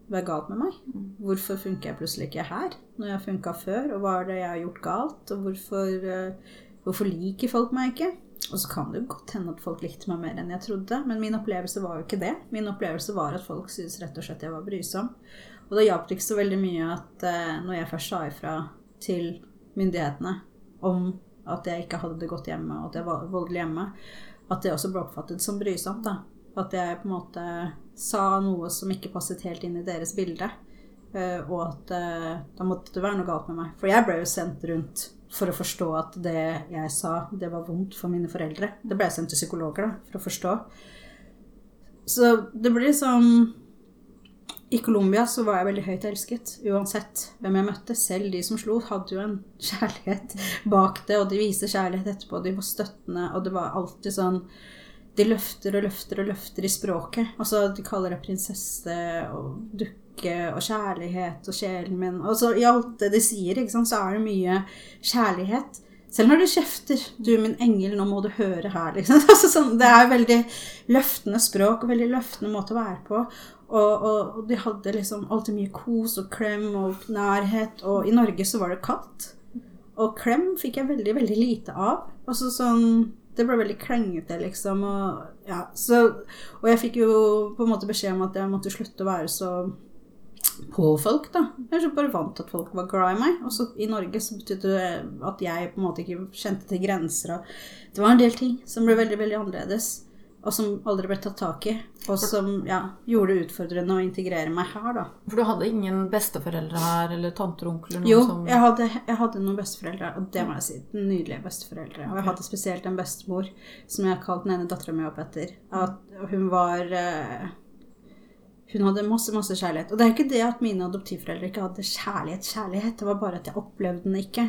hva er galt med meg. Hvorfor funker jeg plutselig ikke her når jeg funka før? Og hva er det jeg har gjort galt? Og hvorfor, eh, hvorfor liker folk meg ikke? Og så kan det jo godt hende at folk likte meg mer enn jeg trodde, men min opplevelse var jo ikke det. Min opplevelse var at folk syntes rett og slett jeg var brysom. Og da hjalp det ikke så veldig mye at eh, når jeg først sa ifra til myndighetene om at jeg ikke hadde det godt hjemme, og at jeg var voldelig hjemme, at det også ble oppfattet som brysomt. da. At jeg på en måte sa noe som ikke passet helt inn i deres bilde. eh, Og at eh, da måtte det være noe galt med meg. For jeg ble jo sendt rundt for å forstå at det jeg sa, det var vondt for mine foreldre. Det ble jeg sendt til psykologer da, for å forstå. Så det blir liksom I Colombia så var jeg veldig høyt elsket, uansett hvem jeg møtte. Selv de som slo, hadde jo en kjærlighet bak det, og de viste kjærlighet etterpå. De var støttende, og det var alltid sånn De løfter og løfter og løfter i språket. Altså, de kaller det prinsesse og dukke og kjærlighet og sjelen min. Og så i alt det de sier, ikke sant, så er det mye kjærlighet. Selv når du kjefter 'Du min engel, nå må du høre her', liksom. Altså, sånn, det er veldig løftende språk og veldig løftende måte å være på. Og, og, og de hadde liksom alltid mye kos og klem og nærhet. Og i Norge så var det kaldt. Og klem fikk jeg veldig, veldig lite av. Altså sånn Det ble veldig klengete, liksom. Og, ja, så, og jeg fikk jo på en måte beskjed om at jeg måtte slutte å være så på folk, da. Jeg så bare vant til at folk var glad i meg. Og så i Norge så betydde det at jeg på en måte ikke kjente til grenser. Og det var en del ting som ble veldig, veldig annerledes. Og som aldri ble tatt tak i. Og som ja, gjorde det utfordrende å integrere meg her, da. For du hadde ingen besteforeldre her, eller tanter og onkler? Jo, som... jeg, hadde, jeg hadde noen besteforeldre, og det må jeg si. Nydelige besteforeldre. Og jeg hadde spesielt en bestemor som jeg har kalt den ene dattera mi opp etter. At hun var eh, hun hadde masse masse kjærlighet. Og det er ikke det at mine adoptivforeldre ikke hadde kjærlighet, kjærlighet. Det var bare at jeg opplevde den ikke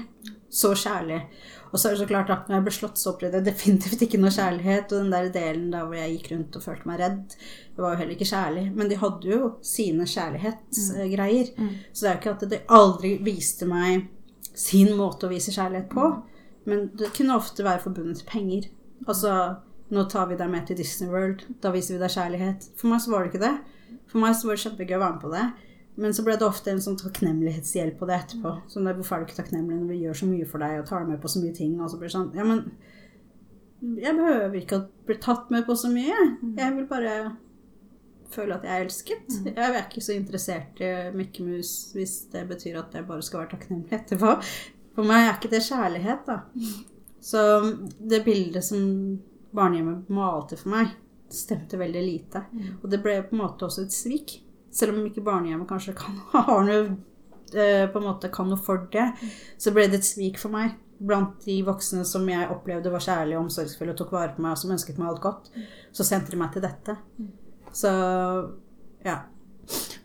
så kjærlig. Og så er det så klart at når jeg ble slått, så opplevde jeg definitivt ikke noe kjærlighet. Og den der delen da hvor jeg gikk rundt og følte meg redd, det var jo heller ikke kjærlig. Men de hadde jo sine kjærlighetsgreier. Mm. Mm. Så det er jo ikke at de aldri viste meg sin måte å vise kjærlighet på. Men det kunne ofte være forbundet til penger. Altså nå tar vi deg med til Disney World. Da viser vi deg kjærlighet. For meg så var det ikke det. For meg så var det kjempegøy å være med på det. Men så ble det ofte en sånn takknemlighetshjelp på det etterpå. Sånn der, Hvorfor er du ikke takknemlig når vi gjør så mye for deg og tar deg med på så mye ting? Og så blir det sånn Ja, men jeg behøver ikke å bli tatt med på så mye. Jeg vil bare føle at jeg er elsket. Jeg er ikke så interessert i Mikke Mus hvis det betyr at jeg bare skal være takknemlig etterpå. For meg er ikke det kjærlighet, da. Så det bildet som barnehjemmet malte for meg, stemte veldig lite. Mm. Og det ble på en måte også et svik. Selv om ikke barnehjemmet kanskje kan, har noe, eh, på en måte kan noe for det, mm. så ble det et svik for meg. Blant de voksne som jeg opplevde var kjærlige og omsorgsfulle og tok vare på meg, og som ønsket meg alt godt, mm. så sendte de meg til dette. Så ja.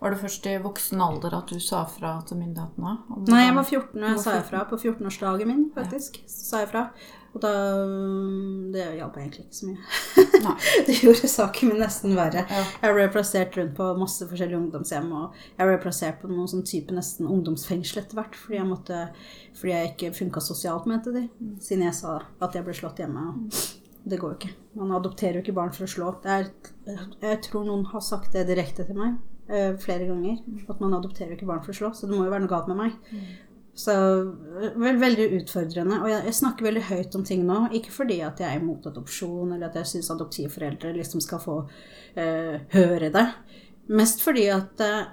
Var det først i voksen alder at du sa fra til myndighetene? Nei, jeg var 14 og jeg sa fra. På 14-årsdagen min, faktisk. Ja. sa jeg fra. Og da mm, Det hjalp egentlig ikke så mye. det gjorde saken min nesten verre. Ja. Jeg ble plassert rundt på masse forskjellige ungdomshjem, og jeg ble plassert på noen sånn type nesten ungdomsfengsel etter hvert, fordi jeg, måtte, fordi jeg ikke funka sosialt, mente de, mm. siden jeg sa at jeg ble slått hjemme. Det går jo ikke. Man adopterer jo ikke barn for å slå. Er, jeg tror noen har sagt det direkte til meg uh, flere ganger. Mm. At man adopterer ikke barn for å slå, så det må jo være noe galt med meg. Så vel, veldig utfordrende. Og jeg, jeg, snakker veldig høyt om ting nå. Ikke fordi at jeg er imot adopsjon, eller at jeg syns adoptivforeldre liksom skal få uh, høre det. Mest fordi at uh,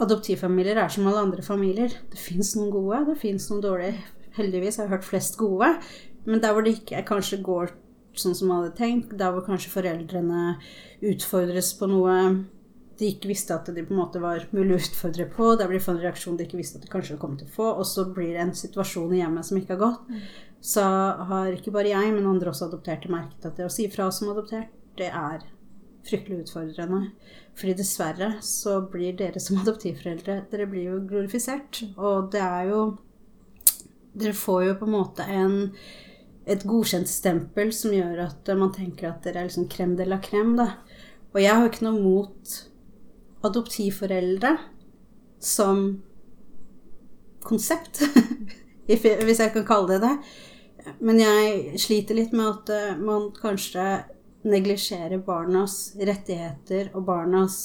adoptivfamilier er som alle andre familier. Det fins noen gode, det fins noen dårlige. Heldigvis har jeg hørt flest gode. Men der hvor det ikke kanskje går sånn som man hadde tenkt, der hvor kanskje foreldrene utfordres på noe de ikke visste at de på en måte var mulig å utfordre på. Der blir det en reaksjon de ikke visste at de kanskje kom til å få. Og så blir det en situasjon i hjemmet som ikke har gått. Mm. Så har ikke bare jeg, men andre også adopterte merket at det å si fra som adoptert, det er fryktelig utfordrende. Fordi dessverre så blir dere som adoptivforeldre Dere blir jo glorifisert. Og det er jo Dere får jo på en måte en et godkjent stempel som gjør at man tenker at dere er liksom krem de la krem. Da. Og jeg har ikke noe mot adoptivforeldre som konsept, hvis jeg kan kalle det det. Men jeg sliter litt med at eh, man kanskje neglisjerer barnas rettigheter og barnas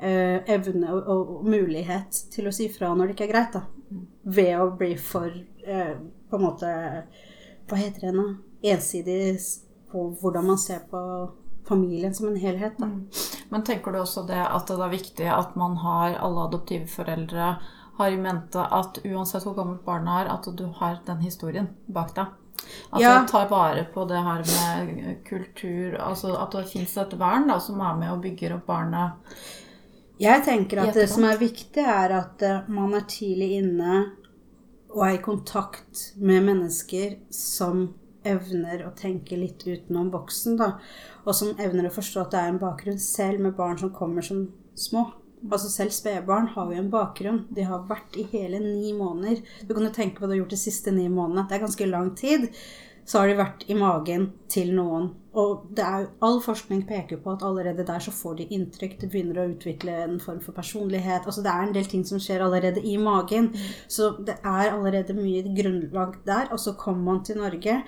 eh, evne og, og, mulighet til å si fra når det ikke er greit, da. Ved å bli for eh, på en måte Hva heter det nå? Ensidig på hvordan man ser på familien som en helhet. Da. Men tenker du også det at det er viktig at man har alle adoptivforeldre har i mente at uansett hvor gammelt barnet er, at du har den historien bak deg? At ja. du tar vare på det her med kultur altså At det fins et vern da, som er med og bygger opp barnet? Jeg tenker at det som er viktig, er at eh, man er tidlig inne og er i kontakt med mennesker som evner å tenke litt utenom boksen, da. Og som evner å forstå at det er en bakgrunn selv med barn som kommer som små. Altså Selv spedbarn har jo en bakgrunn. De har vært i hele ni måneder. Du kan jo tenke på hva du har gjort de siste ni månedene. Det er ganske lang tid. Så har de vært i magen til noen. Og det er all forskning peker på at allerede der så får de inntrykk. De begynner å utvikle en form for personlighet. Altså Det er en del ting som skjer allerede i magen. Så det er allerede mye grunnlag der. Og så kommer man til Norge,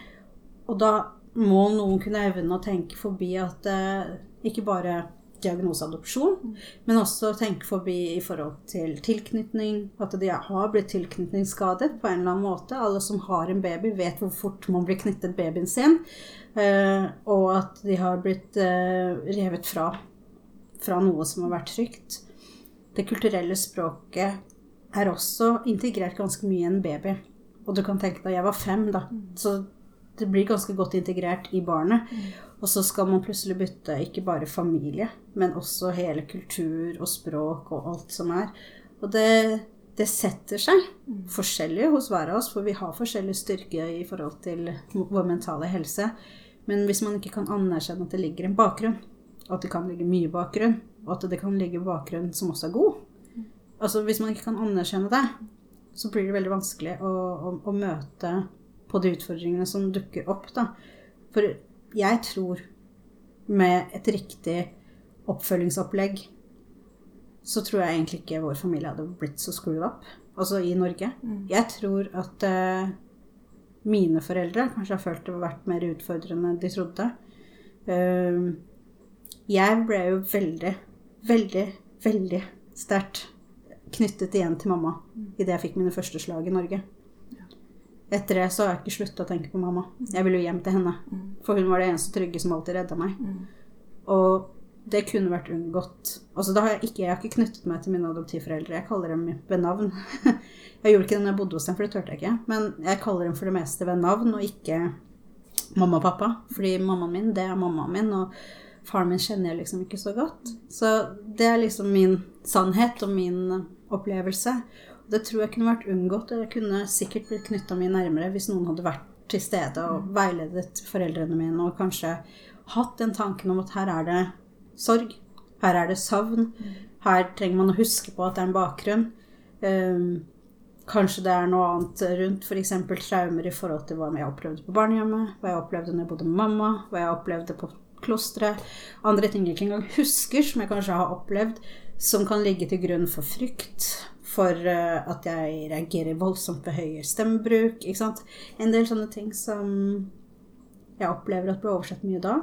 og da må noen kunne evne å tenke forbi at eh, ikke bare diagnoseadopsjon, mm. men også tenke forbi i forhold til tilknytning. At de har blitt tilknytningsskadet på en eller annen måte. Alle som har en baby, vet hvor fort man blir knyttet babyen sin. Eh, og at de har blitt eh, revet fra fra noe som har vært trygt. det kulturelle språket er også integrert ganske mye i en baby. Og du kan tenke deg, jeg var fem, da. Så det blir ganske godt integrert i barnet. Og så skal man plutselig bytte ikke bare familie, men også hele kultur og språk og alt som er. Og det, det setter seg forskjellig hos hver av oss, for vi har forskjellig styrke i forhold til vår mentale helse. Men hvis man ikke kan anerkjenne at det ligger en bakgrunn, at det kan ligge mye bakgrunn, og at det kan ligge bakgrunn som også er god Altså Hvis man ikke kan anerkjenne det, så blir det veldig vanskelig å, å, å møte på de utfordringene som dukker opp. da. For jeg tror med et riktig oppfølgingsopplegg så tror jeg egentlig ikke vår familie hadde blitt så screwed up. Altså i Norge. Mm. Jeg tror at uh, mine foreldre kanskje har følt det har vært mer utfordrende enn de trodde. Uh, jeg ble jo veldig, veldig, veldig sterkt knyttet igjen til mamma idet jeg fikk mine første slag i Norge. Etter det så har jeg ikke slutta å tenke på mamma. Jeg ville jo hjem til henne. For hun var det eneste trygge som alltid redda meg. Og det kunne vært unngått. Altså da har jeg ikke, jeg har ikke knyttet meg til mine adoptivforeldre. Jeg kaller dem ved navn. Jeg gjorde ikke det når jeg bodde hos dem, for det turte jeg ikke. Men jeg kaller dem for det meste ved navn, og ikke mamma og pappa. Fordi mammaen min, det er mammaen min, og faren min kjenner jeg liksom ikke så godt. Så det er liksom min sannhet og min opplevelse. Det tror jeg kunne vært unngått, og jeg kunne sikkert blitt knytta mye nærmere hvis noen hadde vært til stede og veiledet foreldrene mine og kanskje hatt den tanken om at her er det sorg, her er det savn, her trenger man å huske på at det er en bakgrunn. Um, Kanskje det er noe annet rundt, f.eks. traumer i forhold til hva jeg opplevde på barnehjemmet, hva jeg opplevde når jeg bodde med mamma, hva jeg opplevde på klosteret. Andre ting jeg ikke engang husker, som jeg kanskje har opplevd, som kan ligge til grunn for frykt, for eh, at jeg reagerer voldsomt ved høy stemmebruk. Ikke sant? En del sånne ting som jeg opplever at ble oversett mye da.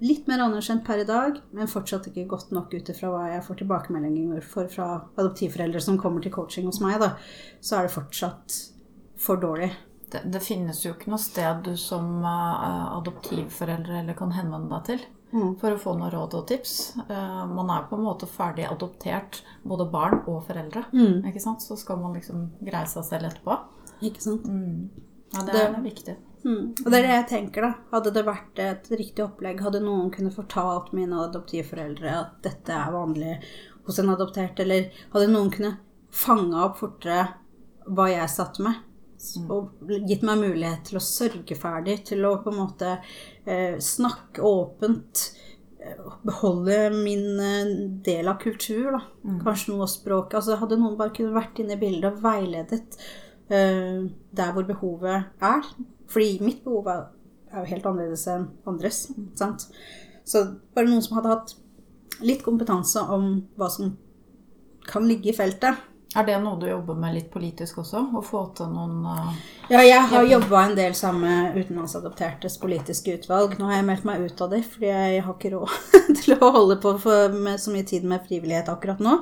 Litt mer anerkjent per i dag, men fortsatt ikke godt nok ut ifra hva jeg får tilbakemeldinger for fra adoptivforeldre som kommer til coaching hos meg. da, Så er det fortsatt for dårlig. Det, det finnes jo ikke noe sted du som eh, adoptivforeldre eller kan henvende deg til Mm. for å få noen råd og tips. Eh, man er på en måte ferdig adoptert, både barn og foreldre. Mm. Ikke sant? Så skal man liksom greie seg selv etterpå. Ikke sant? Ja, det, Det- er viktig. Mm. Og det er det jeg tenker, da. Hadde det vært et riktig opplegg, hadde noen kunne fortalt mine adoptivforeldre at dette er vanlig hos en adoptert, eller hadde noen kunne fanga opp fortere hva jeg satt med, og gitt meg mulighet til å sørge ferdig, til å på en måte eh, snakke åpent, eh, beholde min eh, del av kultur, da. Kanskje noe av språket. Altså hadde noen bare kunne vært inne i bildet og veiledet eh, der hvor behovet er. Fordi mitt behov er, er jo helt annerledes enn andres. Sant? Så bare noen som hadde hatt litt kompetanse om hva som kan ligge i feltet. Er det noe du jobber med litt politisk også? Å få til noen uh, Ja, jeg har jobba en del sammen med utenlandsadoptertes politiske utvalg. Nå har jeg meldt meg ut av det, fordi jeg har ikke råd til å holde på med så mye tid med frivillighet akkurat nå.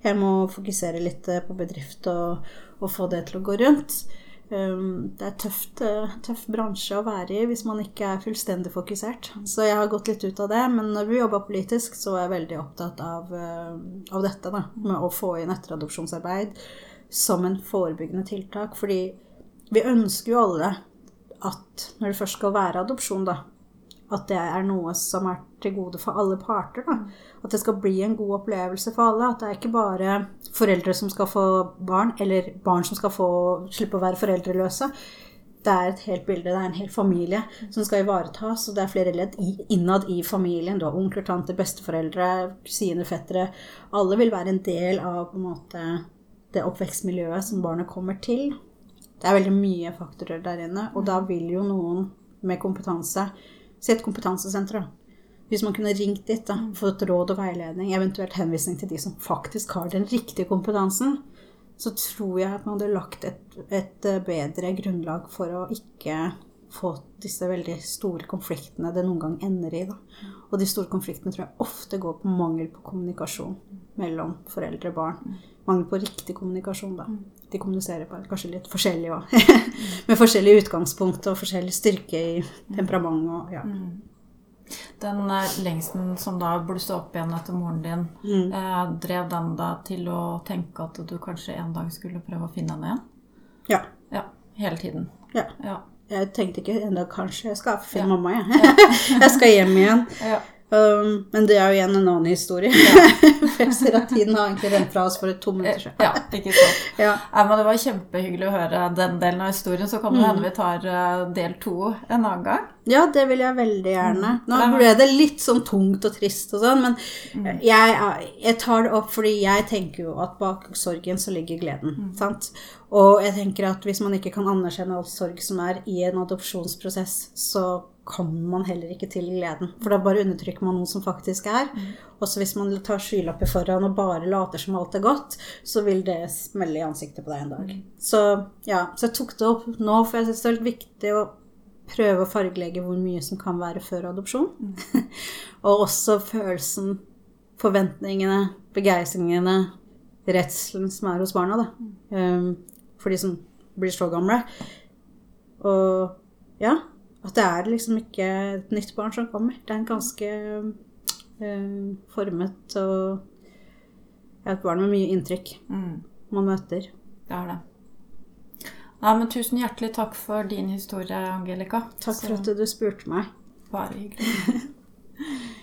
Jeg må fokusere litt eh, på bedrift og, og få det til å gå rundt. Um, det er tøft, eh, tøff bransje å være i hvis man ikke er fullstendig fokusert. Så jeg har gått litt ut av det. Men når vi jobber politisk, så er jeg veldig opptatt av, eh, av dette. Da, med å få inn etteradopsjonsarbeid som en forebyggende tiltak. Fordi vi ønsker jo alle at når det først skal være adopsjon, da, at det er noe som er til gode for alle parter. Da. At det skal bli en god opplevelse for alle. At det er ikke bare foreldre som skal få barn, eller barn som skal få slippe å være foreldreløse. Det er et helt bilde, det er en hel familie som skal ivaretas. Og det er flere ledd innad i familien. Du har onkler, tanter, besteforeldre, kusiner, fettere. Alle vil være en del av på en måte, det oppvekstmiljøet som barnet kommer til. Det er veldig mye faktorer der inne, og da vil jo noen med kompetanse Si et kompetansesenter, da. Hvis man kunne ringt dit, da, fått råd og veiledning, eventuelt henvisning til de som faktisk har den riktige kompetansen, så tror jeg at man hadde lagt et, et eh, bedre grunnlag for å ikke få disse veldig store konfliktene det noen gang ender i. Da. Og de store konfliktene tror jeg ofte går på mangel på kommunikasjon mellom foreldre og barn. Mangel på riktig kommunikasjon, da. De kommuniserer på kanskje litt forskjellig òg. Med forskjellig utgangspunkt og forskjellig styrke i temperament og ja. Den eh, lengsten som da blussa opp igjen etter moren din, Mm. eh, drev den da til å tenke at du kanskje en dag skulle prøve å finne henne igjen? Ja. Ja. Hele tiden. ja. Ja. Jeg tenkte ikke enda kanskje jeg skal finne Ja. mamma, jeg. jeg skal hjem igjen. Um, men det er jo igjen en annen historie. For jeg ser at tiden har egentlig rent fra oss for to minutter siden. ja ikke sant. Ja. Ja, men Det var kjempehyggelig å høre den delen av historien. Så kan det hende vi tar eh, del to en annen gang. ja, det vil jeg veldig gjerne. Nå Mm. ble det litt sånn tungt og trist og sånn, men jeg, er- jeg tar det opp fordi jeg tenker jo at bak sorgen så ligger gleden. Sant? Og jeg tenker at hvis man ikke kan anerkjenne all sorg som er i en adopsjonsprosess, så kommer man heller ikke til gleden. For da bare undertrykker man noe som faktisk er. Og så hvis man tar skylapper foran og bare later som alt er godt, så vil det smelle i ansiktet på deg en dag. Så ja, så jeg tok det opp nå, for jeg syns det er viktig å prøve å fargelegge hvor mye som kan være før adopsjon. og også følelsen, forventningene, begeistringene, redselen som er hos barna, da. Um, for de som blir så gamle. Og ja, at det er liksom ikke et nytt barn som kommer. Det er en ganske uh, formet og ja, et barn med mye inntrykk Mm. man møter. Det er det. Nei, men Tusen hjertelig takk for din historie, Angelica. Takk for at du spurte meg. Bare hyggelig.